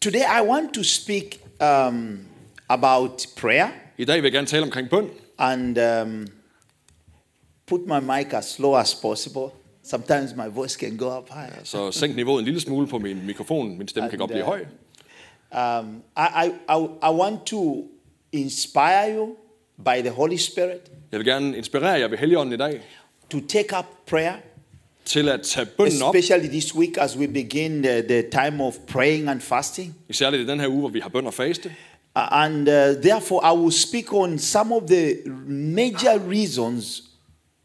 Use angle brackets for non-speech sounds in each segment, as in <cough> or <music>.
Today I want to speak um, about prayer I dag vil jeg gerne tale omkring bøn. and um, put my mic as low as possible. Sometimes my voice can go up high. Så sænk niveauet en lille smule på min mikrofon. Min stemme kan godt blive høj. Um, I, I, I, I want to inspire you by the Holy Spirit Jeg vil gerne inspirere jer ved Helligånden i dag to take up prayer, til at tage bønnen op. especially this week as we begin the, the time of praying and fasting. Især i den her uge, hvor vi har bøn og faste. Uh, And uh, therefore, I will speak on some of the major reasons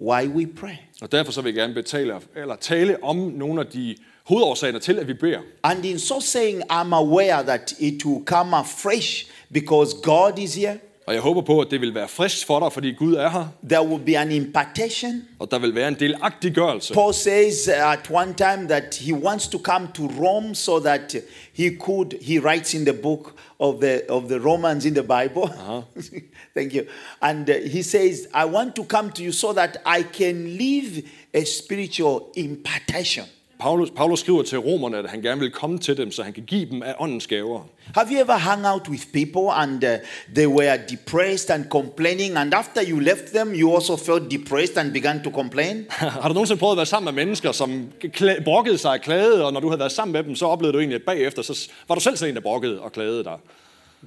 why we pray. Og derfor så vil jeg gerne betale, eller tale om nogle af de hovedårsager til, at vi beder. And in so saying, I'm aware that it will come afresh because God is here. Og jeg håber på, at det vil være frisk for dig, fordi Gud er her. There will be an impartation. Og der vil være en delagtiggørelse. Paul says at one time that he wants to come to Rome so that he could, he writes in the book of the, of the Romans in the Bible. <laughs> Thank you. And uh, he says, I want to come to you so that I can live a spiritual impartation. Paulus, Paulus skriver til romerne, at han gerne vil komme til dem, så han kan give dem af åndens gaver. Have you ever hung out with people and uh, they were depressed and complaining, and after you left them, you also felt depressed and began to complain? <laughs> Har du nogensinde prøvet at være sammen med mennesker, som kla- brokkede sig og klagede, og når du havde været sammen med dem, så oplevede du egentlig, at bagefter, så var du selv sådan en, der brokkede og klagede dig.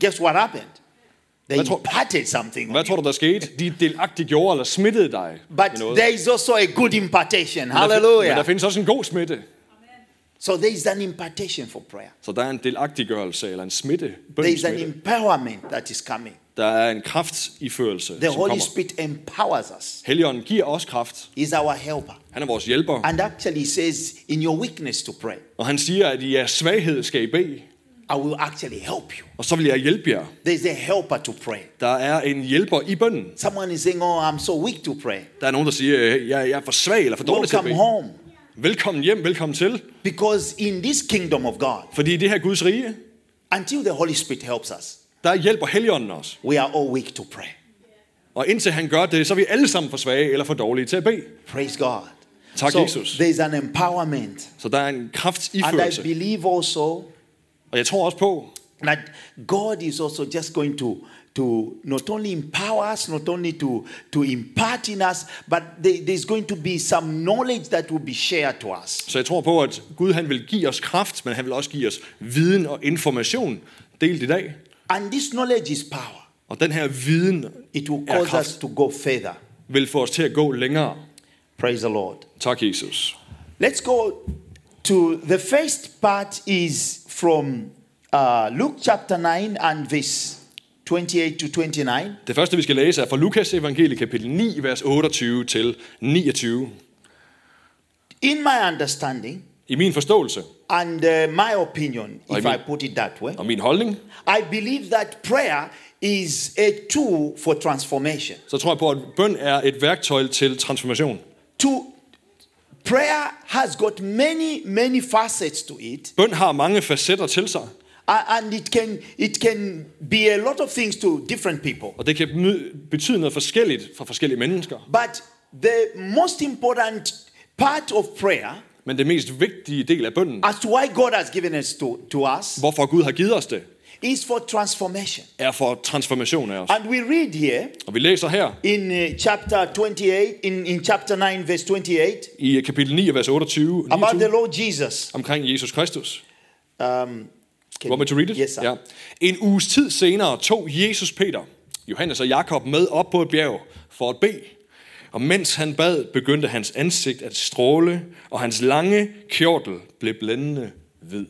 Guess what happened? They Hvad tror- imparted something. Hvad tror du, der skete? De delagtigt gjorde eller smittede dig But there is also a good impartation. Men der, fin- men der Hallelujah. findes også en god smitte. So there is an impartation for prayer. Så der er en delagtiggørelse eller en smitte. There is an empowerment that is coming. Der er en kraftiførelse, The Holy kommer. Spirit empowers us. Helligånden giver os kraft. He's our helper. Han er vores hjælper. And actually says, in your weakness to pray, Og han siger, at i jeres svaghed skal I bede. I will actually help you. Og så vil jeg hjælpe jer. There's a helper to pray. Der er en hjælper i bønnen. Someone is saying, Oh, I'm so weak to pray. Der er nogen, der siger, jeg, jeg er for svag eller for dårlig til at Welcome bede. home. Velkommen hjem, velkommen til. Because in this kingdom of God, Fordi i det her Guds rige, until the Holy Spirit helps us, der hjælper Helligånden os. we are all weak to pray. Og indtil han gør det, så er vi alle sammen for svage eller for dårlige til at bede. Praise God. Tak, so Jesus. there's an empowerment. Så der er en And I believe also Og jeg tror også på, that God is also just going to, to not only empower us, not only to, to impart in us, but there- there's going to be some knowledge that will be shared to us. så jeg tror på, at Gud han vil give os kraft, men han vil også give os viden og information delt i dag. And this knowledge is power. Og den her viden It will er cause us kraft, to go further. vil få os til at gå længere. Praise the Lord. Tak, Jesus. Let's go to the first part is from uh, Luke chapter 9 and verse 28 to 29. Det første, vi skal læse, er fra Lukas evangelie, kapitel 9, vers 28 til 29. In my understanding I min forståelse and uh, my opinion, if mean- I put it that way, og min holdning, I believe that prayer is a tool for transformation. så tror jeg på, at bøn er et værktøj til transformation. To prayer has got many, many facets to it, Bøn har mange facetter til sig, and it can it can be a lot of things to different people. og det kan betyde noget forskelligt for forskellige mennesker. But the most important part of prayer, Men det mest vigtige del af bønnen, as to why God has given it to, to us, hvorfor Gud har givet os det, is for transformation. er for transformation af os. And we read here Og vi læser her in uh, chapter 28, in, in chapter 9, verse 28, i kapitel 9, vers 28, about the 29 Lord Jesus. omkring Jesus Kristus. Um, can Want me to read it? Yes, sir. Ja. En uges tid senere tog Jesus Peter, Johannes og Jakob med op på et bjerg for at bede. Og mens han bad, begyndte hans ansigt at stråle, og hans lange kjortel blev blændende hvid.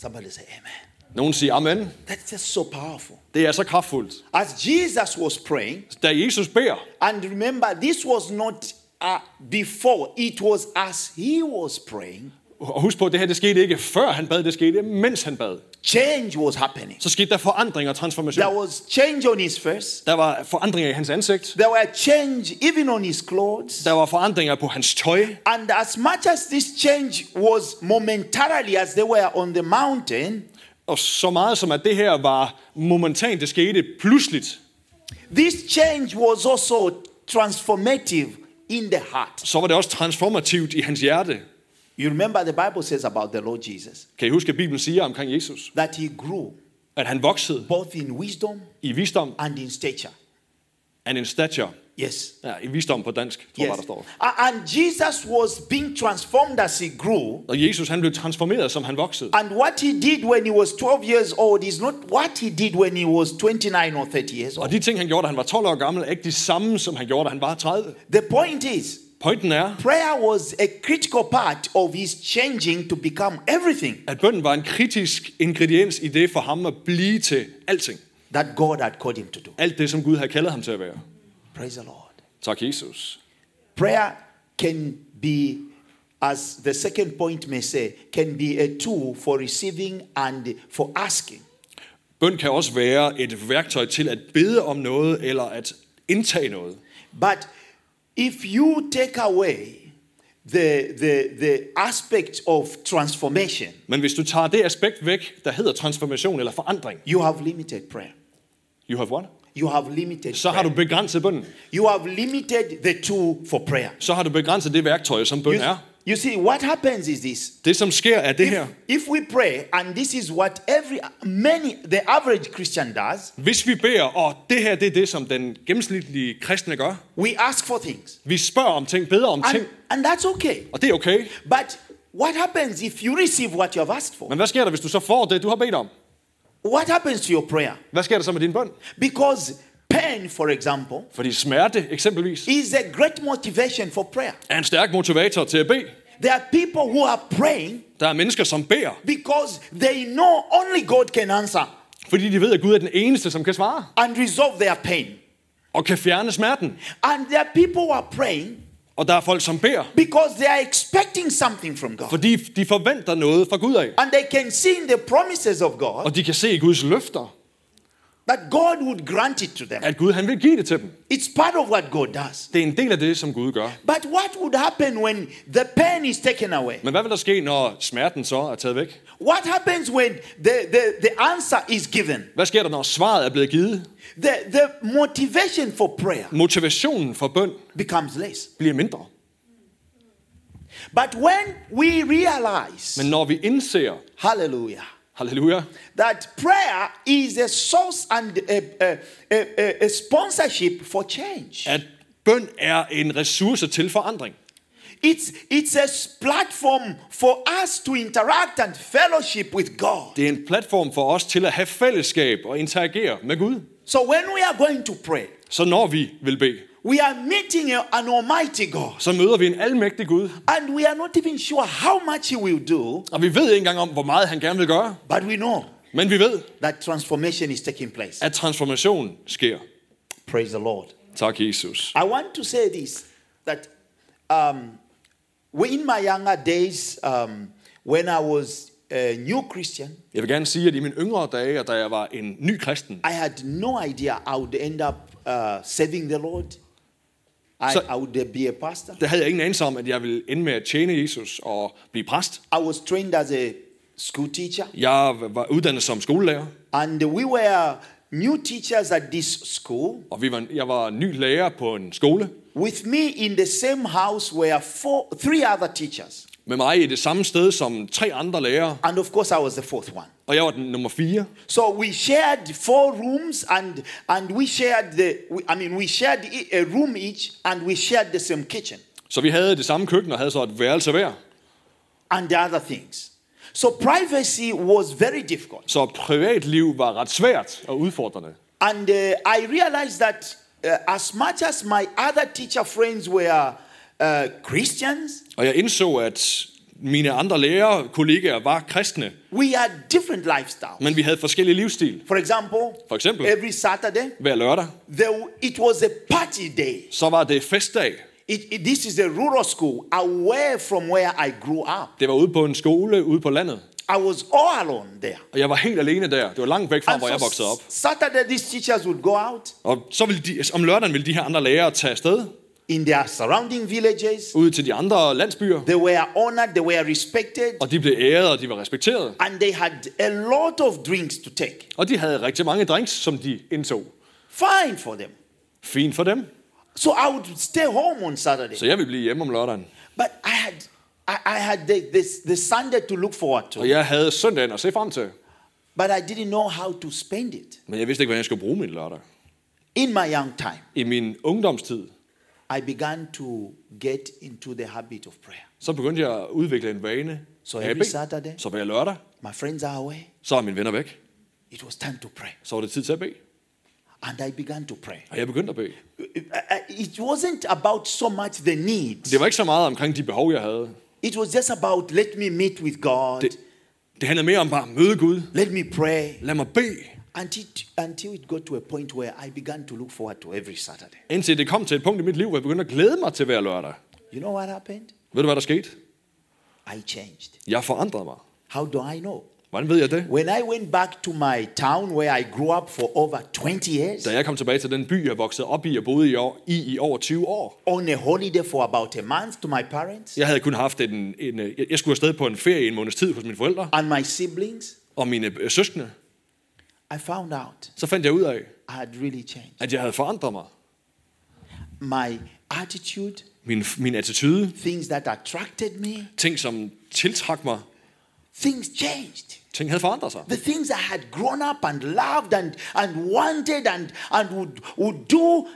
Somebody say amen. Nogen siger amen. That's just so powerful. Det er så kraftfuldt. As Jesus was praying, Da Jesus beder, and remember, this was not uh, before, it was as he was praying, og husk på, at det her det skete ikke før han bad, det skete mens han bad. change was happening. Så skete der forandring og There transformation. was change on his face, Der var forandringer i hans ansigt. there were change even on his clothes. Der var forandringer på hans tøj. And as much as this change was momentarily as they were on the mountain, Og så meget som at det her var momentant, det skete pludseligt, this change was also transformative in the heart. så var det også transformativt i hans hjerte. You remember the Bible says about the Lord Jesus Kan I huske, at Bibelen siger omkring Jesus, that he grew at han voksede both in wisdom i visdom and in stature. and in stature. Yes. Ja, i visdom på dansk, tror jeg, Yes. der står. And Jesus was being transformed as he grew. Og Jesus, han blev transformeret, som han voksede. And what he did when he was 12 years old is not what he did when he was 29 or 30 years Og old. de ting, han gjorde, da han var 12 år gammel, er ikke de samme, som han gjorde, da han var 30. The point is, Pointen er, prayer was a critical part of his changing to become everything at bønden var en kritisk ingrediens i det for ham at blive til alting. that God had called him to do. Alt det, som Gud havde kaldet ham til at være. Praise the Lord. Tak, Jesus. Prayer can be, as the second point may say, can be a tool for receiving and for asking. Bøn kan også være et værktøj til at bede om noget, eller at indtage noget. But if you take away the, the, the aspect of transformation, Men hvis du tager det aspekt væk, der hedder transformation eller forandring, you have limited prayer. you have what? You have limited så har du begrænset bønden. You have limited the tool for prayer. Så har du begrænset det værktøj, som bøn er. you see, what happens is this. Det, som sker, er det her. If, if we pray, and this is what every many the average Christian does, Hvis vi beder, og det her det er det, som den gennemsnitlige kristne gør. we ask for things. Vi spørger om ting, beder om ting, And, and that's okay. og det er okay. But what happens if you receive what you have asked for? Men hvad sker der, hvis du så får det, du har bedt om? What happens to your prayer? Hvad sker der så med din bøn? Because pain, for example, Fordi smerte, eksempelvis, is a great motivation for prayer. er en stærk motivator til at bede. There are people who are praying Der er mennesker, som beder, because they know only God can answer fordi de ved, at Gud er den eneste, som kan svare and resolve their pain. og kan fjerne smerten. And there are people who are praying Og der er folk, som beder, because they are expecting something from God. fordi de forventer noget fra Gud af. And they can see in the promises of God Og de kan se i Guds løfter, that God would grant it to them. at Gud han vil give det til dem. It's part of what God does. Det er en del af det, som Gud gør. But what would happen when the pain is taken away? Men hvad vil der ske, når smerten så er taget væk? What happens when the, the, the answer is given? Hvad sker der, når svaret er blevet givet? The, the motivation for prayer Motivationen for bøn becomes less. bliver mindre. But when we realize, Men når vi indser, hallelujah, halleluja, that prayer is a source and a, a, a, a, sponsorship for change, at bøn er en ressource til forandring. it's, it's a platform for us to interact and fellowship with God. Det er en platform for os til at have fællesskab og interagere med Gud. So when we are going to pray, Så når vi vil bede, we are meeting an almighty God. så møder vi en almægtig Gud. And we are not even sure how much He will do, Og vi ved ikke engang om, hvor meget han gerne vil gøre. but we know Men vi ved, that transformation is taking place. at transformation sker. Praise the Lord. Tak, Jesus. I want to say this that um, in my younger days, um, when I was a new Christian, Jeg vil gerne sige, at i mine yngre dage, da jeg var en ny kristen, I had no idea I would end up uh, serving the Lord. I, So- I would be a pastor. der havde jeg ingen anelse om, at jeg ville ende med at tjene Jesus og blive præst. I was trained as a school teacher, Jeg var uddannet som skolelærer, and we were new teachers at this school. og vi var, jeg var ny lærer på en skole. With me in the same house were four, three other teachers, Med mig i det samme sted som tre andre lærere, and of course, I was the fourth one. og jeg var den nummer fire. So we shared four rooms, and and we shared the. I mean, we shared a room each, and we shared the same kitchen Så vi havde det samme køkken og havde så et værelse hver. and the other things. So privacy was very difficult, Så privatliv var ret svært og udfordrende. and uh, I realized that uh, as much as my other teacher friends were uh, Christians, Og jeg indså, at mine andre lærere, kollegaer var kristne, we had different lifestyles. men vi havde forskellige livsstil. For example, For eksempel? every Saturday Hver lørdag, there, it was a party day. så var det festdag. It, it- this is a rural school away from where I grew up. Det var ude på en skole ude på landet. I was all alone there. Og jeg var helt alene der. Det var langt væk fra, And hvor jeg so voksede op. Saturday, these teachers would go out Og så ville de, om lørdagen ville de her andre lærere tage afsted in their surrounding villages. ud til de andre landsbyer. They were honored, they were respected, Og de blev æret, og de var respekteret. and they had a lot of drinks to take. Og de havde rigtig mange drinks, som de indtog. Fine for them. Fint for dem. So I would stay home on Saturday. Så jeg ville blive hjemme om lørdagen. But I had I, I had the, this, the Sunday to look forward to, Og jeg havde søndagen at se frem til. but I didn't know how to spend it. Men jeg vidste ikke, hvordan jeg skulle bruge min lørdag. In my young time, I min ungdomstid, I began to get into the habit of prayer. så begyndte jeg at udvikle en vane. At every bede. Saturday? Så hver lørdag, My friends are away. så er mine venner væk. It was time to pray. Så var det tid til at bede. And I began to pray. Og jeg begyndte at bede. It wasn't about so much the need. Det var ikke så meget omkring de behov, jeg havde. It was just about let me meet with God. Det, det handlede mere om bare at møde Gud. Let me pray. Lad mig bede. Until, until it got to a point where I began to look forward to every Saturday. Indtil det kom til et punkt i mit liv, hvor jeg begyndte at glæde mig til hver lørdag. You know what happened? Ved du, hvad der skete? I changed. Jeg forandrede mig. How do I know? Hvordan ved jeg det? When I went back to my town where I grew up for over 20 years, Da jeg kom tilbage til den by, jeg voksede op i og boede i, år, i, i over 20 år. on a holiday for about a month to my parents Jeg havde kun haft en, en... øh, Jeg skulle afsted på en ferie i en måneds tid hos mine forældre and my siblings, og mine øh, søskende. I found out Så fandt jeg ud af, I had really changed. at jeg havde forandret mig. My attitude, Min, min attitude, things that attracted me, ting som tiltrak mig, things changed. ting havde forandret sig. The things I had grown up and loved and, and wanted and, and would, would do,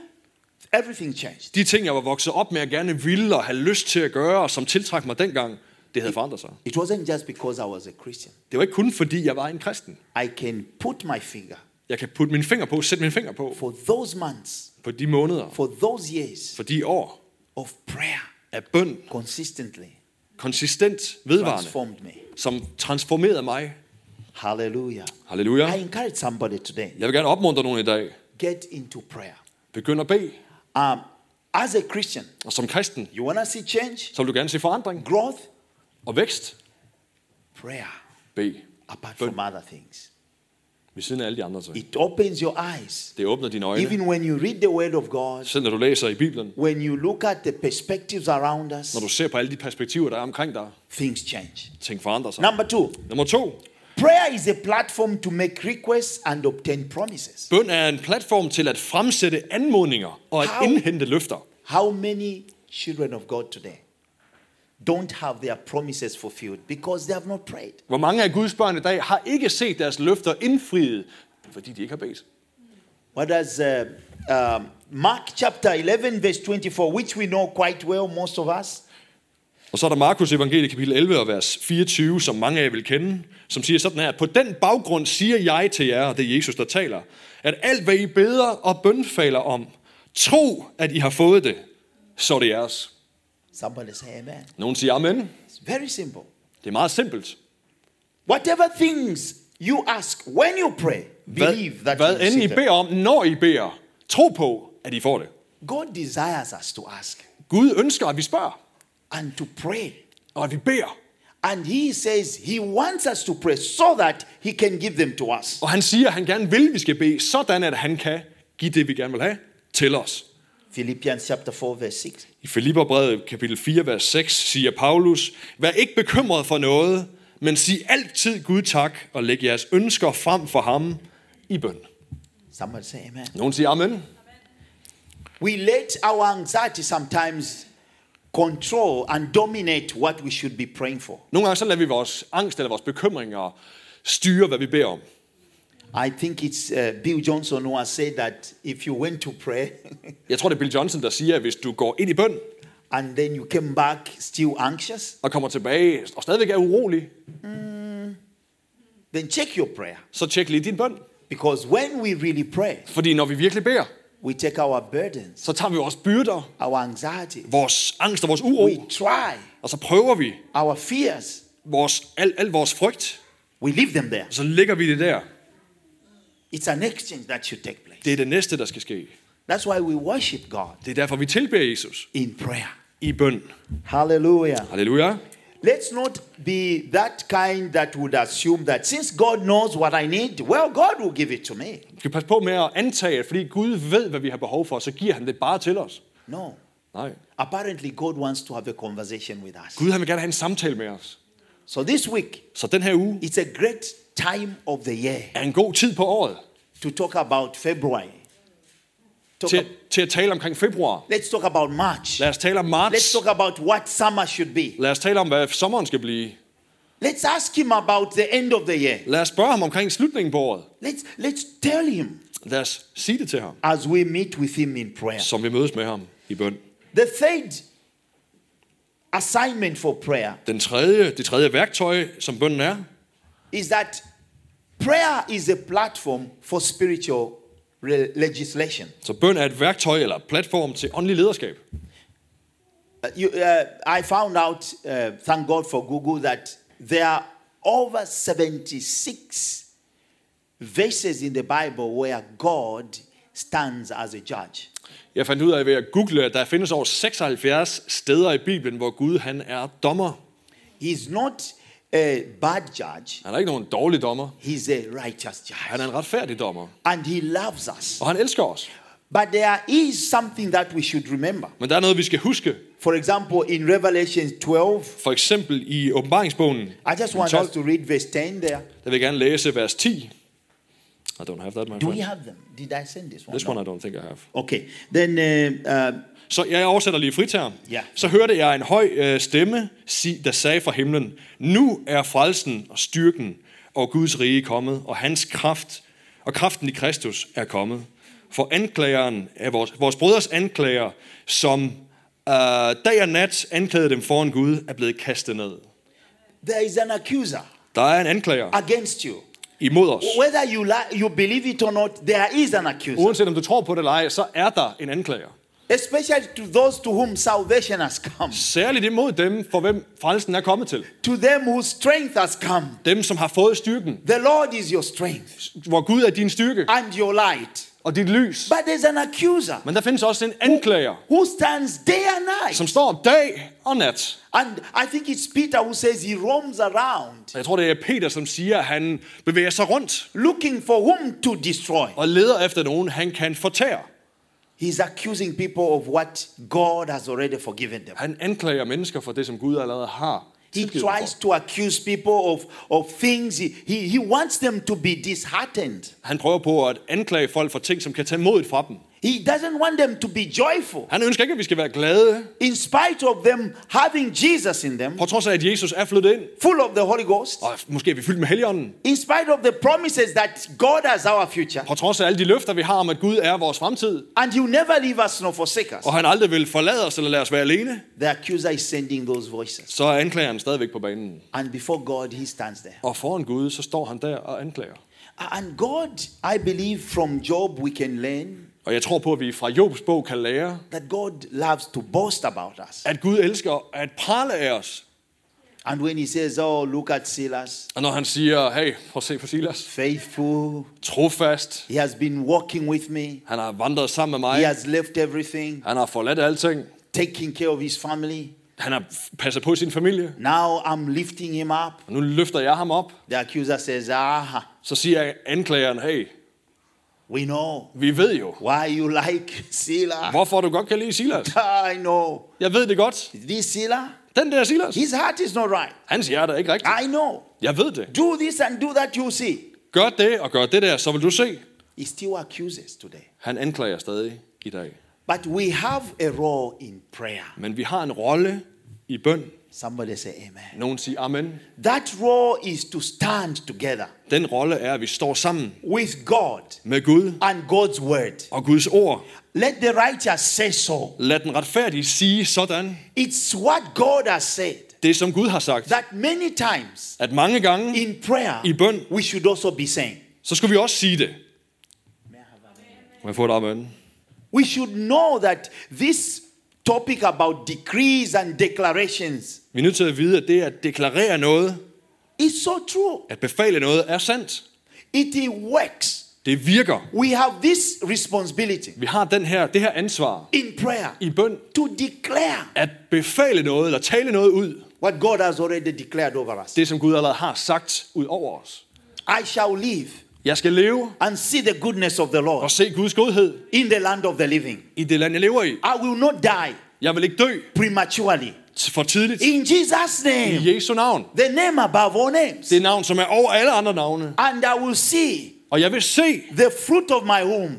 everything changed. De ting, jeg var vokset op med at gerne ville og have lyst til at gøre, og som tiltrak mig dengang, det havde forandret sig. It wasn't just because I was a Christian. Det var ikke kun fordi, jeg var en kristen. I can put my finger Jeg kan putte min finger på, sætte min finger på, for those months, på de måneder, for those years for de år of prayer af bøn, consistently konsistent, vedvarende, transformed me. som transformerede mig. Hallelujah. Halleluja. I encourage somebody today Jeg vil gerne opmuntre nogen i dag. get into prayer. Begynd at bede. Um, as a Christian, Og som kristen, you want to see change, så vil du gerne se forandring growth, og vækst. prayer, Bed. apart from other things. Ved siden af alle de andre ting. It opens your eyes. Det åbner dine øjne. Even when you read the Word of God, Selv når du læser i Bibelen, when you look at the perspectives around us, når du ser på alle de perspektiver, der er omkring dig, things change. ting forandrer sig. Number two, Nummer to. prayer is a platform to make requests and obtain promises. Bøn er en platform til at fremsætte anmodninger og at How? indhente løfter. How many children of God today don't have their promises fulfilled because they have not prayed? Hvor mange af Guds børn i dag har ikke set deres løfter indfriet, fordi de ikke har bedt. What does uh, um, Mark chapter 11, verse 24, which we know quite well, most of us? Og så er der Markus evangelie kapitel 11 og vers 24, som mange af jer vil kende, som siger sådan her, på den baggrund siger jeg til jer, og det er Jesus, der taler, at alt hvad I beder og bønfalder om, tro, at I har fået det, så er det jeres. Somebody say amen. Nogen siger amen. It's very simple. Det er meget simpelt. Whatever things you ask when you pray, believe Hvad, that hvad end I beder om, når I beder, tro på, at I får det. God desires us to ask Gud ønsker, at vi spørger, and to pray. og at vi beder. And he says he wants us to pray so that he can give them to us. Og han siger, at han gerne vil, at vi skal bede, sådan at han kan give det, vi gerne vil have, til os. Philippians chapter 4, verse 6. I Filipperbrevet kapitel 4, vers 6 siger Paulus, Vær ikke bekymret for noget, men sig altid Gud tak, og læg jeres ønsker frem for ham i bøn. Somebody say amen. Nogen siger amen. We let our anxiety sometimes control and dominate what we should be praying for. Nogle gange så lader vi vores angst eller vores bekymringer styre, hvad vi beder om. I think it's uh, Bill Johnson who has said that if you went to pray <laughs> Jeg tror, det er Bill Johnson, der siger, at hvis du går ind i bøn and then you came back still anxious, og kommer tilbage og stadigvæk er urolig, then check your prayer. så tjek lige din bøn. Because when we really pray, Fordi når vi virkelig beder, we take our burdens, så tager vi vores byrder, our anxiety, vores angst og vores uro, we try, og så prøver vi our fears, vores, al, al vores frygt, we leave them there. så lægger vi det der. It's an exchange that should take place. Det er det næste, der skal ske. That's why we worship God Det er derfor, vi tilbeder Jesus in prayer. i bøn. Hallelujah. Halleluja. Let's not be that kind that would assume that since God knows what I need, well, God will give it to me. Vi skal passe på med at antage, at fordi Gud ved, hvad vi har behov for, så giver han det bare til os. No. Nej. Apparently, God wants to have a conversation with us. Gud han vil gerne have en samtale med os. So this week, Så den her uge it's a great time of the year er en god tid på året to talk about February. Talk til, til at tale omkring februar. let's talk about March. Lad os tale om Let's marts. talk about what summer should be. Lad os tale om, hvad sommeren skal blive. Let's ask him about the end of the year. Lad os spørge ham omkring slutningen på året. Let's, let's tell him Lad os sige det til ham, as we meet with him in prayer. som vi mødes med ham i bøn. The third assignment for prayer Den tredje, det tredje værktøj, som bønnen er, is that prayer is a platform for spiritual legislation. så bøn er et værktøj eller platform til åndelig lederskab. Uh, you, uh, I found out, uh, thank God for Google, that there are over 76 verses in the Bible where God stands as a judge. Jeg fandt ud af ved at google, at der findes over 76 steder i Bibelen, hvor Gud han er dommer. He's not a bad judge, Han er ikke nogen dårlig dommer. he's a righteous Han judge. er en retfærdig dommer. And he loves us. Og han elsker os. But there is something that we should remember. Men der er noget, vi skal huske. For example, in Revelation 12, For eksempel i åbenbaringsbogen, I just want 12, us to read verse 10 there. der vil jeg gerne læse vers 10. I don't have that, my Do we friend. have them? Did I send this one? This one I don't think I have. Okay. Then uh, uh, Så jeg oversætter lige frit her. Ja. Så hørte jeg en høj øh, stemme, sig- der sagde fra himlen, Nu er frelsen og styrken og Guds rige kommet, og hans kraft og kraften i Kristus er kommet. For anklageren af vores, vores brødres anklager, som øh, dag og nat anklagede dem foran Gud, er blevet kastet ned. there is an accuser Der er en anklager against you. imod os. Whether you, you believe it or not, there is an accuser. Uanset om du tror på det eller ej, så er der en anklager. Especially to those to whom salvation has come, Særligt imod dem, for hvem frelsen er kommet til. to them whose strength has come. Dem, som har fået styrken. The Lord is your strength Hvor Gud er din styrke and your light. og dit lys. But there's an accuser Men der findes også en anklager, who stands day and night. som står dag og nat. And I think it's Peter who says he roams around Jeg tror, det er Peter, som siger, at han bevæger sig rundt looking for whom to destroy. og leder efter nogen, han kan fortære. He's accusing people of what God has already forgiven them. Han anklager mennesker for det, som Gud allerede har. He tries to accuse people of, of things. He, he, he wants them to be disheartened. Han prøver på at anklage folk for ting, som kan tage modet fra dem. He doesn't want them to be joyful. Han ønsker ikke, at vi skal være glade, In spite of them having Jesus in them, på trods af, at Jesus er flyttet ind. full of the Holy Ghost, Og måske er vi fyldt med helligånden. in spite of the promises that God has our future, På trods af alle de løfter, vi har om, at Gud er vores fremtid. and He will never leave us nor forsake us. Og han aldrig vil forlade os eller lade os være alene. The accuser is sending those voices. Så er anklageren stadigvæk på banen. And before God, He stands there. Og foran Gud, så står han der og anklager. And God, I believe from Job we can learn Og jeg tror på, at vi fra Jobs bog kan lære, that God loves to boast about us. at Gud elsker at prale af os. And when He says, Oh, look at Silas, Og når han siger, hey, prøv at se på Silas. faithful, Trofast. he has been walking with me, Han har vandret sammen med he mig. has left everything, Han har forladt alting. taking care of his family. Han har passet på sin familie. Now I'm lifting him up. Og nu løfter jeg ham op. The accuser says, Ah, Så siger anklageren, hey, we know vi ved jo, why you like Silas. hvorfor du godt kan lide Silas. <laughs> I know. Jeg ved det godt. This Silas, Den der Silas, his heart is not right. hans hjerte er ikke rigtigt. I know. Jeg ved det. Do this and do that, you see. Gør det og gør det der, så vil du se. He still accuses today. Han anklager stadig i dag. But we have a role in prayer. Men vi har en rolle i bøn. Somebody say amen. Nogen siger amen. That role is to stand together Den rolle er, at vi står sammen with God med Gud and God's word. og Guds ord. Let the righteous say so. Lad den retfærdige sige sådan. It's what God has said Det som Gud har sagt. that many times At mange gange in prayer i bøn, we should also be saying. så skulle vi også sige det. Må jeg få et amen? We should know that this topic about decrees and declarations Vi er nødt til at vide, at det at deklarere noget, is so true. at befale noget, er sandt. It works. Det virker. We have this responsibility Vi har den her, det her ansvar in prayer i bøn, to declare at befale noget, eller tale noget ud. what God has already declared over us. Det, som Gud allerede har sagt ud over os. I shall live Jeg skal leve and see the goodness of the og Lord se Guds godhed in the land of the living. i det land, jeg lever i. I will not die Jeg vil ikke dø prematurely. for tidligt. In Jesus' name, I Jesu navn. the name above all names. Det navn, som er over alle andre navne. And I will see Og jeg vil se the fruit of my womb.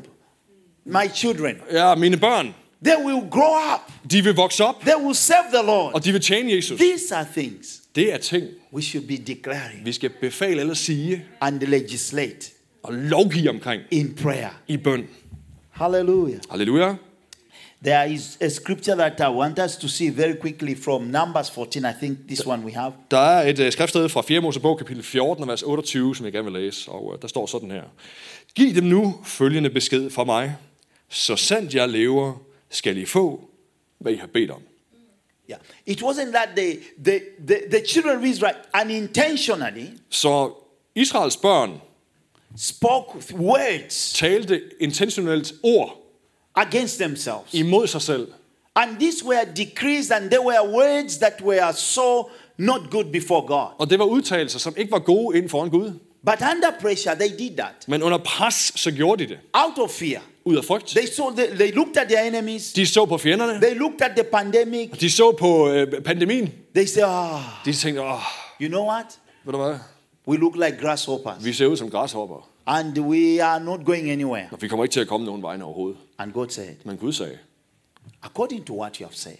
my children, Ja, mine børn, they will grow up. de vil vokse op, They will serve the Lord. og de vil tjene Jesus. These are things Det er ting, we should be declaring vi skal befale eller sige and legislate og lovgive omkring in prayer. i bøn. Hallelujah. Halleluja. There is a scripture that I want us to see very quickly from Numbers 14. I think this one we have. Der er et uh, skriftsted fra 4. Mosebog, kapitel 14, vers 28, som jeg gerne vil læse, og uh, der står sådan her. Giv dem nu følgende besked fra mig. Så sandt jeg lever, skal I få, hvad I har bedt om. Yeah. It wasn't that the, the, the, the children of Israel unintentionally Så Israels børn spoke with words talte intentionelt ord against themselves. imod sig selv. And these were decrees and they were words that were so not good before God. Og det var udtalelser, som ikke var gode inden foran Gud. But under pressure, they did that. Men under pres, så gjorde de det. Out of fear. Ud af frygt. They saw the, they looked at their enemies. De så på fjenderne. They looked at the pandemic. De så på øh, pandemien. They said, ah, De tænkte, åh, you know what? ved du hvad? We look like grasshoppers. Vi ser ud som græshopper. And we are not going anywhere. Og vi kommer ikke til at komme nogen vegne overhovedet. And God said, Men Gud sagde, according to what you have said,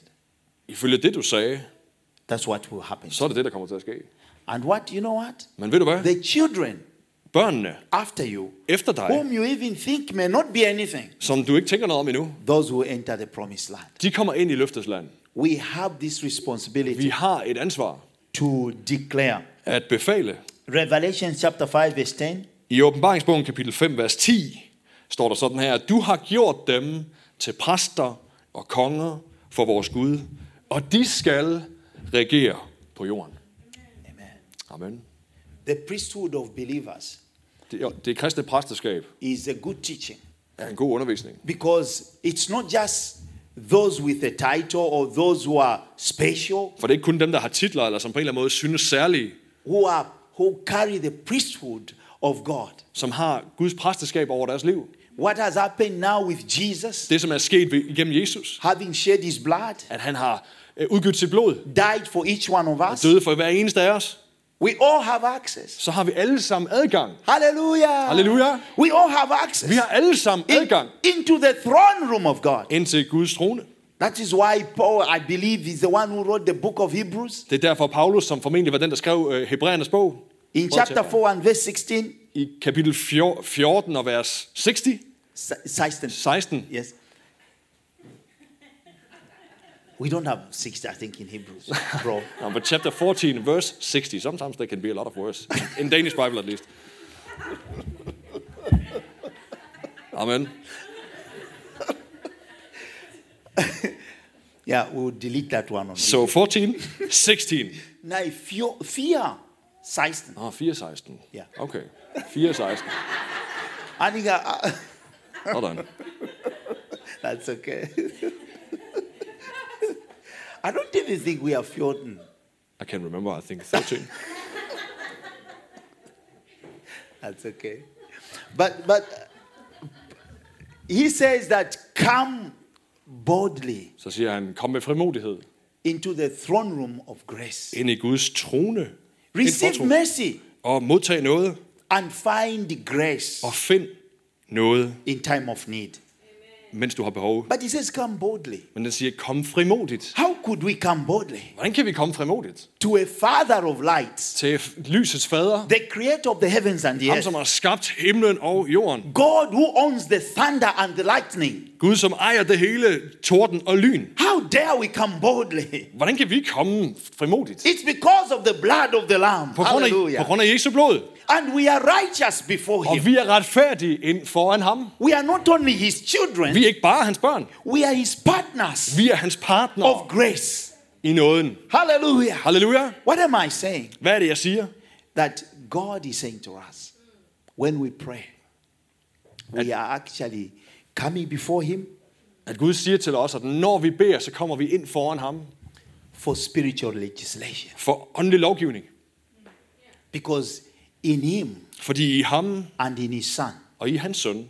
ifølge det du sagde, that's what will happen. så er det det, der kommer til at ske. And what, you know what? Men ved du hvad? The children Børnene after you, efter dig, whom you even think may not be anything, som du ikke tænker noget om endnu, those who enter the promised land. de kommer ind i løftets land. We have this Vi responsibility har et ansvar to declare. at befale. Revelation chapter 5, verse 10. I åbenbaringsbogen kapitel 5, vers 10, står der sådan her, du har gjort dem til præster og konger for vores Gud, og de skal regere på jorden. Amen. Amen. The priesthood of believers Det, det kristne præsteskab is a good teaching. Er en god undervisning. because it's not just those with a title or those who are special, For det er ikke kun dem, der har titler, eller som på en eller anden måde synes særlige, who are who carry the priesthood of God. som har Guds præsteskab over deres liv. What has happened now with Jesus, Det, som er sket ved- igennem Jesus, having shed his blood, at han har øh, udgivet sit blod, died for each one of us, døde for hver eneste af os, we all have access. så har vi alle sammen adgang. Hallelujah. Halleluja. We all have access Vi har alle sammen in- adgang into the throne room of God. ind til Guds trone. That is why Paul, I believe, is the one who wrote the book of Hebrews. Det er derfor Paulus, som formentlig var den, der skrev øh, Hebræernes bog, In chapter 4 and verse 16, i kapitel 4 14 og vers 60, S- 16. 16. Yes. We don't have 60, I think, in Hebrews, bro. <laughs> No, but chapter 14, verse 60. Sometimes there can be a lot of words. In Danish Bible at least. Amen. <laughs> Yeah, we'll delete that one. On So 14, <laughs> 16. Nej, fear, fear 16. Nå, ah, 4, 16. Ja. Okay. 4, 16. I think I, Sådan. that's okay. I don't even think we are 14. I can remember, I think 13. <laughs> That's okay. But but he says that come boldly Så siger han, kom med frimodighed into the throne room of grace. ind i Guds trone. Receive mercy og modtag noget, and find grace og find noget, in time of need. Mens du har behov. But he says, come boldly. Men den siger, kom frimodigt. How could we come boldly? Hvordan kan vi komme frimodigt? To a father of lights, Til lysets fader, the creator of the heavens and the ham earth. som har skabt himlen og jorden. God who owns the thunder and the lightning. Gud som ejer det hele, torden og lyn. How dare we come boldly? Hvordan kan vi komme frimodigt? It's because of the blood of the Lamb. På grund af, på Hallelujah. grund af Jesu blod. And we are righteous before Og him. vi er retfærdige ind foran ham. We are not only his children, Vi er ikke bare hans børn. we are his partners Vi er hans partner of grace. i nåden. Hallelujah. Halleluja. What am I saying? Hvad er det, jeg siger? That God is saying to us when we pray, we are actually coming before him At Gud siger til os, at når vi beder, så kommer vi ind foran ham for spiritual legislation. for åndelig lovgivning. Because in him Fordi i ham and in his son, og i hans søn,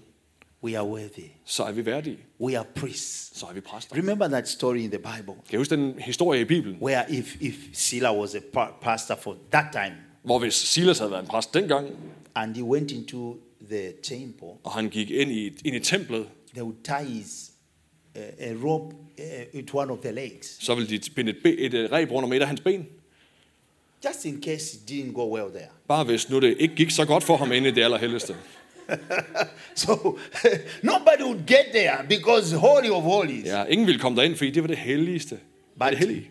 we are worthy. så er vi værdige. We are priests. Så er vi præster. Remember that story in the Bible Kan I huske den historie i Bibelen, where if, if Sila was a pa- pastor for that time hvor hvis Silas havde været en præst dengang, and he went into the temple og han gik ind i, ind i templet they would tie his, uh, a rope uh, to one of the legs, så ville de binde et, be, et øh, reb rundt om et af hans ben. Just in case it didn't go well there. <laughs> Bare hvis nu det ikke gik så godt for ham inde i det allerhelligste. So <laughs> nobody would get there because holy of holies. Ja, ingen ville komme derind, fordi det var det helligste. But det hellige.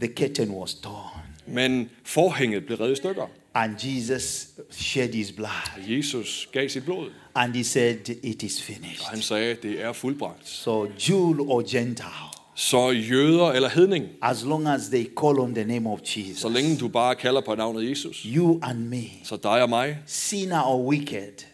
the curtain was torn, Men forhænget blev revet i stykker. and Jesus shed his blood, Jesus gav sit blod. and he said, "It is finished." Og han sagde, det er fuldbragt. So Jew or Gentile, Så jøder eller hedning, as long as they call on the name of Jesus, så længe du bare kalder på navnet Jesus, you and me, så dig og mig, sinner or wicked,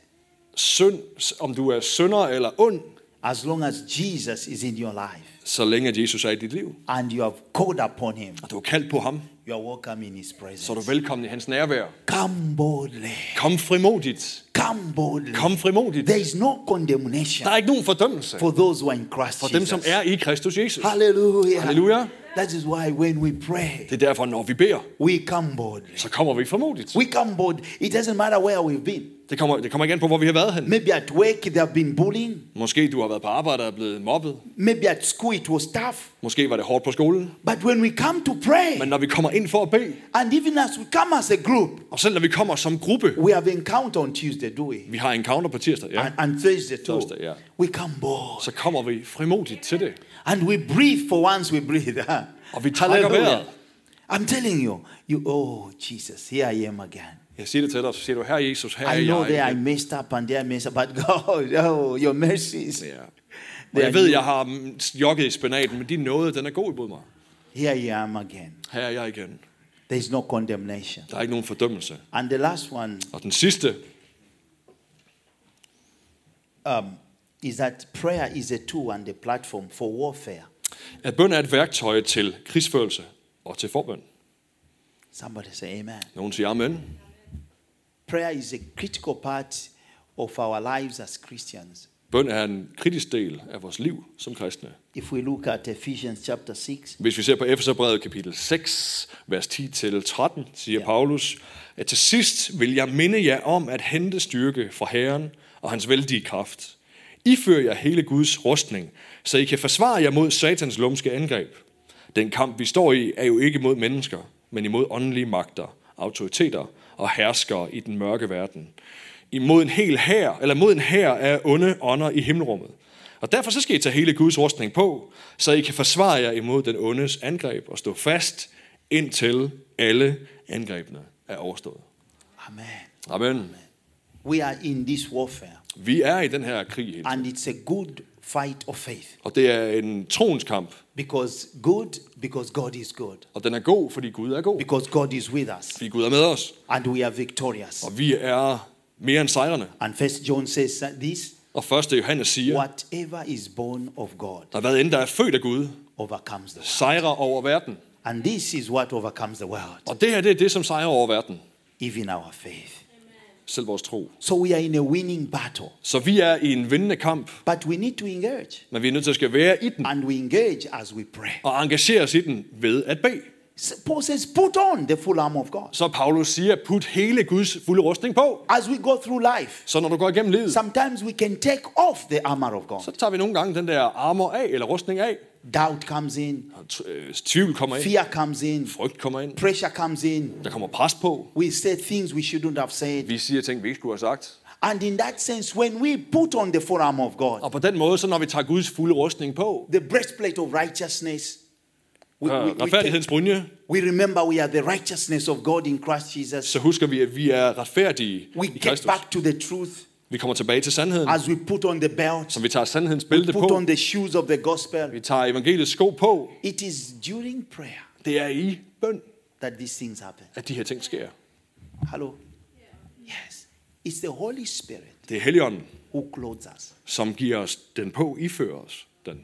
synd, om du er synder eller ond, as long as Jesus is in your life så længe Jesus er i dit liv, and you have called upon him, og du er kaldt på ham, you are welcome in his så er presence. du velkommen i hans nærvær. Come boldly. Kom frimodigt. Come boldly. Kom frimodigt. There is no condemnation Der er ikke nogen fordømmelse for those who are in Christ for dem, som Jesus. er i Kristus Jesus. Hallelujah. Halleluja. That is why when we pray, Det er derfor, når vi beder, we come boldly. så kommer vi frimodigt. We come bold. It doesn't matter where we've been. Det kommer, det kommer ikke an på, hvor vi har været hen. Maybe at work there have been bullying. Måske du har været på arbejde og er blevet mobbet. Maybe at school it was tough. Måske var det hårdt på skolen. But when we come to pray, Men når vi kommer ind for at bede, and even as we come as a group, og selv når vi kommer som gruppe, we have encounter on Tuesday, do we? vi har en counter på tirsdag, ja, And, and Thursday too. Thursday, yeah. We come bold. så kommer vi frimodigt til det. And we breathe for once we breathe. <laughs> Og vi trækker vejret. I'm telling you, you, oh Jesus, here I am again. Jeg siger det til dig, så siger du, her Jesus, her er I know that I jeg. messed up and there I messed up, but <laughs> God, oh, your mercies. Ja. Og jeg ved, jeg har jogget i spinaten, men din nåde, den er god imod mig. Here I am again. Her er jeg igen. There is no condemnation. Der er ikke nogen fordømmelse. And the last one Og den sidste, um, is that prayer is a tool and a platform for warfare. at bøn er et værktøj til krigsførelse og til forbøn. Somebody say amen. Nogen siger amen. Prayer is a critical part of our lives as Christians. Bøn er en kritisk del af vores liv som kristne. If we look at Ephesians chapter 6, Hvis vi ser på Efeserbrevet kapitel 6, vers 10-13, siger Ja. Paulus, at til sidst vil jeg minde jer om at hente styrke fra Herren og hans vældige kraft. I fører jer hele Guds rustning, så I kan forsvare jer mod satans lumske angreb. Den kamp, vi står i, er jo ikke mod mennesker, men imod åndelige magter, autoriteter og herskere i den mørke verden. Imod en hel hær, eller mod en hær af onde ånder i himmelrummet. Og derfor så skal I tage hele Guds rustning på, så I kan forsvare jer imod den ondes angreb og stå fast, indtil alle angrebene er overstået. amen. Amen. We are in this warfare, Vi er i den her krig and it's a good fight of faith Og det er en troens kamp. because good, because God is good, Og den er god, fordi Gud er god. because God is with us, Fordi Gud er med os. and we are victorious. Og vi er mere end sejrende. And First John says this: Og første Johannes siger, whatever is born of God at hvad end der er født af Gud, overcomes the world, sejrer over verden. and this is what overcomes the world, Og det her, det er det, som sejrer over verden. even our faith. Selv vores tro. So we are in a winning battle, Så vi er i en vindende kamp, but we need to engage, men vi er nødt til at skal være i den. and we engage as we pray. Og engagere os i den ved at bede. So Paul says, put on the full armor of God. Så Paulus siger, put hele Guds fulde rustning på. As we go through life, Så når du går igennem livet, sometimes we can take off the armor of God. så tager vi nogle gange den der armor af, eller rustning af. Doubt comes in, øh, tvivl kommer ind, fear comes in, frygt kommer ind, pressure comes in. der kommer pres på. We say things we shouldn't have said. Vi siger ting, vi ikke skulle have sagt. And in that sense, when we put on the full armor of God, Og på den måde, så når vi tager Guds fulde rustning på, the breastplate of righteousness, we, we, øh, we, take- retfærdighedens brynje, we remember we are the righteousness of God in Christ Jesus. så husker vi, at vi er retfærdige We i get Kristus. back to the truth Vi kommer tilbage til sandheden, as we put on the belt, så vi tager sandhedens bælte put på. on the shoes of the gospel. Vi tager evangeliets sko på. It is during prayer Det er i bøn, that these things happen. at de her ting sker. Hello? Yes. It's the Holy Spirit Det er Helligånden, who clothes us. som giver os den på, ifører os den.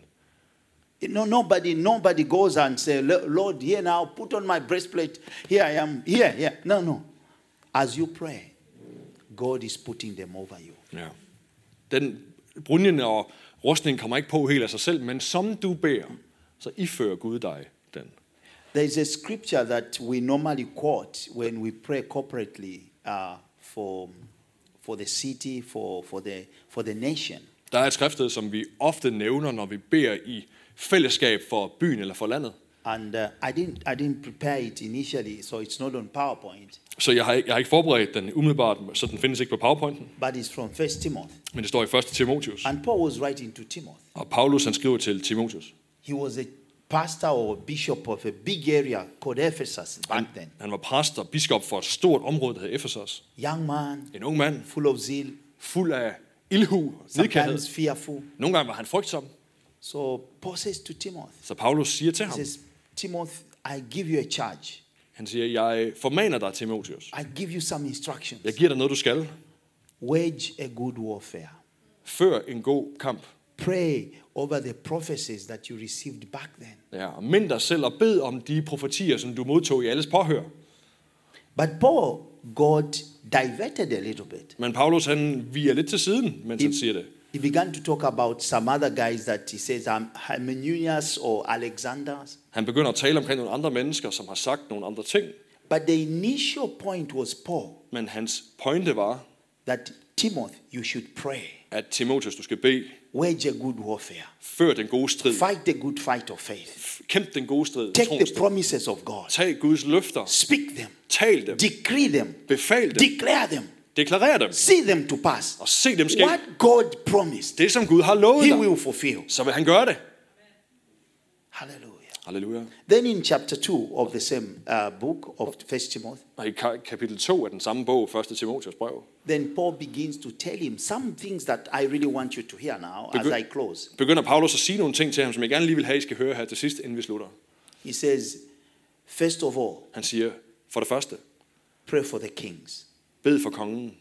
No, nobody, nobody goes and say, Lord, here now, put on my breastplate. Here I am. Here, here. No, no. As you pray, God is putting them over you. Ja. Den brynjen og rustningen kommer ikke på helt af sig selv, men som du beder, så ifører Gud dig den. There is a scripture that we normally quote when we pray corporately uh, for, for the city, for, for, the, for the nation. Der er et skriftsted, som vi ofte nævner, når vi beder i fællesskab for byen eller for landet. And uh, I, didn't, I didn't prepare it initially, so it's not on PowerPoint, Så jeg har, ikke, jeg har ikke forberedt den umiddelbart, så den findes ikke på PowerPointen, but it's from First Timothy. men det står i 1. Timotius. And Paul was writing to Timothy. Og Paulus han skriver til Timotius. He was a pastor or bishop of a big area called Ephesus back then. Han var præst og biskop for et stort område, der hed Ephesus. Young man, En ung mand, full of zeal, fuld af ildhu, nidkærhed. sometimes fearful. Nogle gange var han frygtsom. So Paul says to Timothy, Så Paulus siger til he ham, says, Timothy, I give you a charge. han siger, jeg formaner dig, Timotius. I give you some instructions. Jeg giver dig noget, du skal. Wage a good warfare. Før en god kamp. Pray over the prophecies that you received back then. Ja, og mind dig selv og bed om de profetier, som du modtog i alles påhør. But Paul got diverted a little bit. Men Paulus han viger lidt til siden, mens han siger det. He began to talk about some other guys that he says, um, Hymenaeus or Alexander. Han begynder at tale omkring nogle andre mennesker, som har sagt nogle andre ting. But the initial point was Paul Men hans pointe var, that Timothy, you should pray, at Timotius, du skal bede, wage a good warfare, før den gode strid. fight the good fight of faith, Kæmp den gode strid. take the promises of God, Tag Guds løfter. speak them, Tal dem. decree them, Befal dem. declare them, Deklar dem. see them to pass. Og se dem ske. What God promised, Det, som Gud har lovet He dig, will fulfill. så vil han gøre det. Hallelujah. Halleluja. Then in chapter 2 of the same uh, book of First Timothy, Og i ka- kapitel 2 af den samme bog, 1. Timotius brev, then Paul begins to tell him some things that I really want you to hear now as Begyn- I close. begynder Paulus at sige nogle ting til ham, som jeg gerne lige vil have, I skal høre her til sidst, inden vi slutter. He says, first of all, Han siger, for det første, pray for the kings, bed for kongen,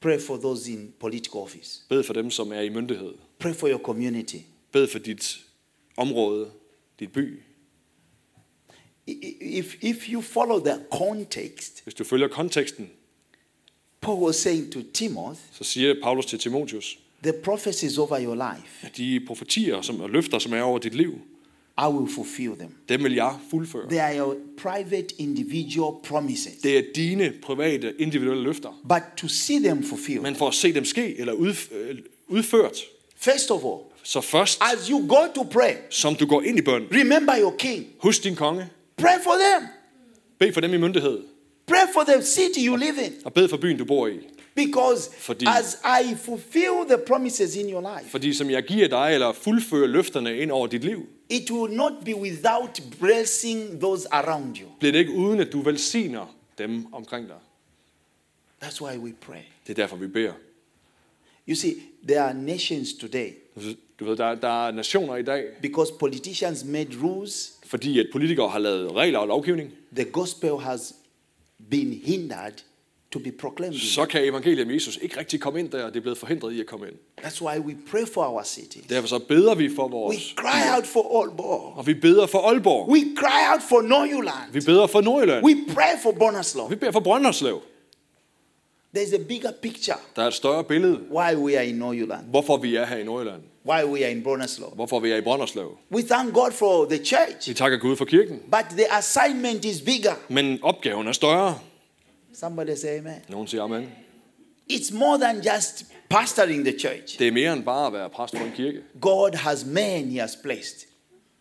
pray for those in political office, bed for dem, som er i myndighed, pray for your community. bed for dit område, dit by. If, if you follow the context, Hvis du følger konteksten, Paul was saying to Timothy, så siger Paulus til Timotius, the prophecies over your life, de profetier som, og løfter, som er over dit liv, I will fulfill them. dem vil jeg fuldføre. They are your private individual promises. Det er dine private, individuelle løfter. But to see them fulfilled, Men for at se dem ske eller øh, udført, first of all, så først, as you go to pray, som du går ind i bøn, remember your king. husk din konge, Pray for them. bed for dem i myndighed, Pray for the city you live in. og bed for byen, du bor i. Because Fordi- as I fulfill the promises in your life, Fordi som jeg giver dig, eller fuldfører løfterne ind over dit liv, it will not be without blessing those around you. bliver det ikke uden, at du velsigner dem omkring dig. That's why we pray. Det er derfor, vi beder. You see, there are nations today Du ved, der, der er nationer i dag, because politicians made rules, fordi at politikere har lavet regler og lovgivning, the gospel has been hindered to be proclaimed. så kan evangeliet om Jesus ikke rigtig komme ind der, og det er blevet forhindret i at komme ind. That's why we pray for our cities. Derfor så beder vi for We vores, cry out for Aalborg. og vi beder for Aalborg, We cry out for Nordjylland. vi beder for Nordjylland, We pray for Bonaslow. vi beder for Brønderslev. There's a bigger picture Der er et større billede, why we are in Nordjylland, hvorfor vi er her i Nordjylland, why we are in Bonaslow. hvorfor vi er i Brønderslev. We thank God for the church, Vi takker Gud for kirken, but the assignment is bigger. men opgaven er større. Somebody say amen. Nogen siger amen. It's more than just pastoring the church. Det er mere end bare at være præst for en kirke. God has men he has placed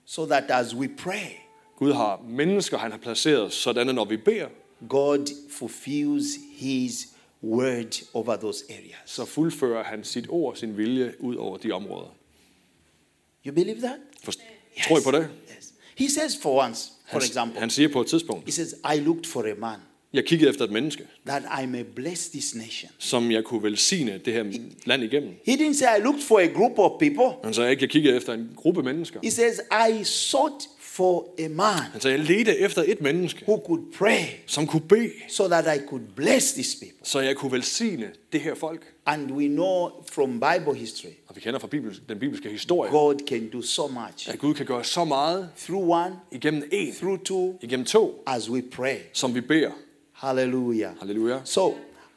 so that as we pray, Gud har mennesker, han har placeret, sådan at når vi beder, God fulfills his word over those areas. så fuldfører han sit ord, sin vilje ud over de områder. You believe that? For, Tror I på det? Yes. He says for once, for Han, example, han siger på et tidspunkt, he says, I looked for a man jeg kiggede efter et menneske, that I may bless this nation. som jeg kunne velsigne det her land igennem. He didn't say I looked for a group of people. Han sagde ikke, jeg kiggede efter en gruppe mennesker. He says, I sought for a man Han sagde, jeg ledte efter et menneske, who could pray som kunne bede, so that I could bless these people. så jeg kunne velsigne det her folk. And we know from Bible history, Og vi kender fra Bibel, den bibelske historie, God can do so much at Gud kan gøre så meget through one, igennem en, through two, igennem to, as we pray. som vi beder. Hallelujah. Halleluja. So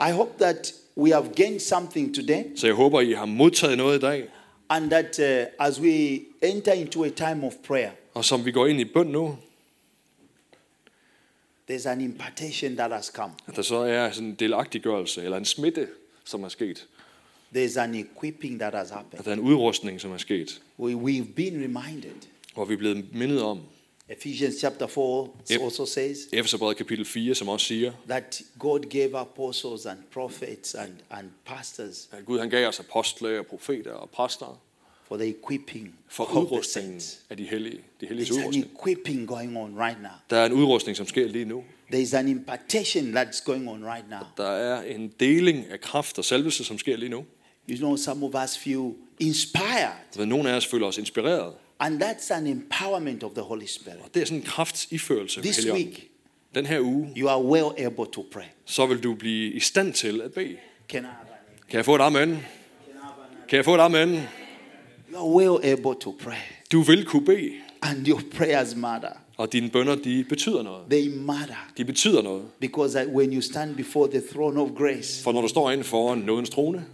I hope that we have gained something today Så jeg håber, I har modtaget noget i dag, and that uh, as we enter into a time of prayer, og som vi går ind i bøn nu, there's an impartation that has come. at der så er sådan en delagtiggørelse, eller en smitte, som er sket. there's an equipping that has happened. at der er en udrustning, som er sket, We, we've been reminded. hvor vi er blevet mindet om, Ephesians chapter 4 Yep. also says Efeserbrevet kapitel 4, som også siger, that God gave apostles and prophets and, and pastors at Gud han gav os apostle og profeter og præster for the equipping for udrustningen af de hellige. De hellige There's an udrustning. equipping going on right now. Der er en udrustning, som sker lige nu. There's an impartation that's going on right now. Der er en deling af kraft og salvelse, som sker lige nu. You know, some of us feel inspired, Så nogle af os føler os inspireret. And that's an empowerment of the Holy Spirit. Og det er sådan en kraftsiførelse This Helligånden. week, Den her uge, you are well able to pray. så vil du blive i stand til at bede. Can I? Kan jeg få et amen? Kan jeg få et amen? You are well able to pray, Du vil kunne bede, and your prayers matter. og dine bønder, de betyder noget. They matter De betyder noget. because when you stand before the throne of grace, For når du står inde foran nådens trone,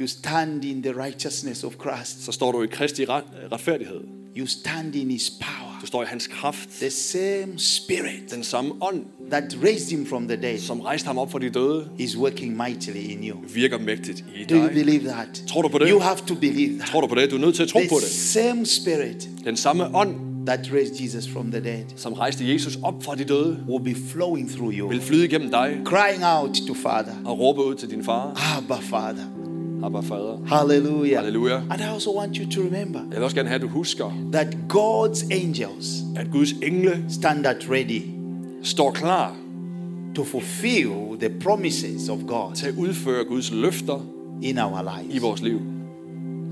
you stand in the righteousness of Christ. så står du i Kristi ret, retfærdighed. You stand in His power. Du står i hans kraft. The same Spirit Den samme ånd, that raised Him from the dead som rejste ham op fra de døde, is working mightily in you. virker mægtigt i Do you dig. believe that? Tror du på det? You have to believe that. Tror du på det? Du er nødt til at tro på The det. same Spirit Den samme ånd, that raised Jesus from the dead som rejste Jesus op fra de døde, will be flowing through you, vil flyde igennem dig crying out to Father, og råbe ud til din far. Abba, Father. Abba, fader. Hallelujah. Halleluja. And I also want you to remember Jeg vil også gerne have, at du husker, that God's angels at Guds engle stand at ready står klar to fulfill the promises of God til at udføre Guds løfter in our i lives vores liv,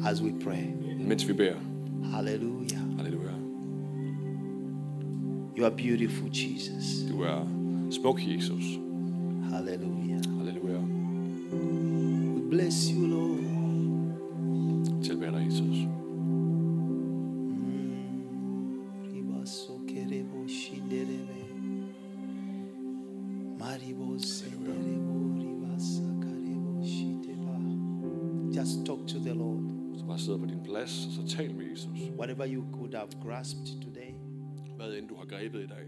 as we pray. mens vi beder. Hallelujah. Halleluja. You are beautiful, Jesus. Du er smuk, Jesus. Hallelujah. Bless you, Lord. Tilbær dig, Jesus. Mm, Ribaso kerebo shinderebe. Maribo senderebo ribasa karebo shiteba. Just talk to the Lord. Bare sidder på din plads, og så tal med Jesus. Whatever you could have grasped today, Hvad end du har grebet i dag,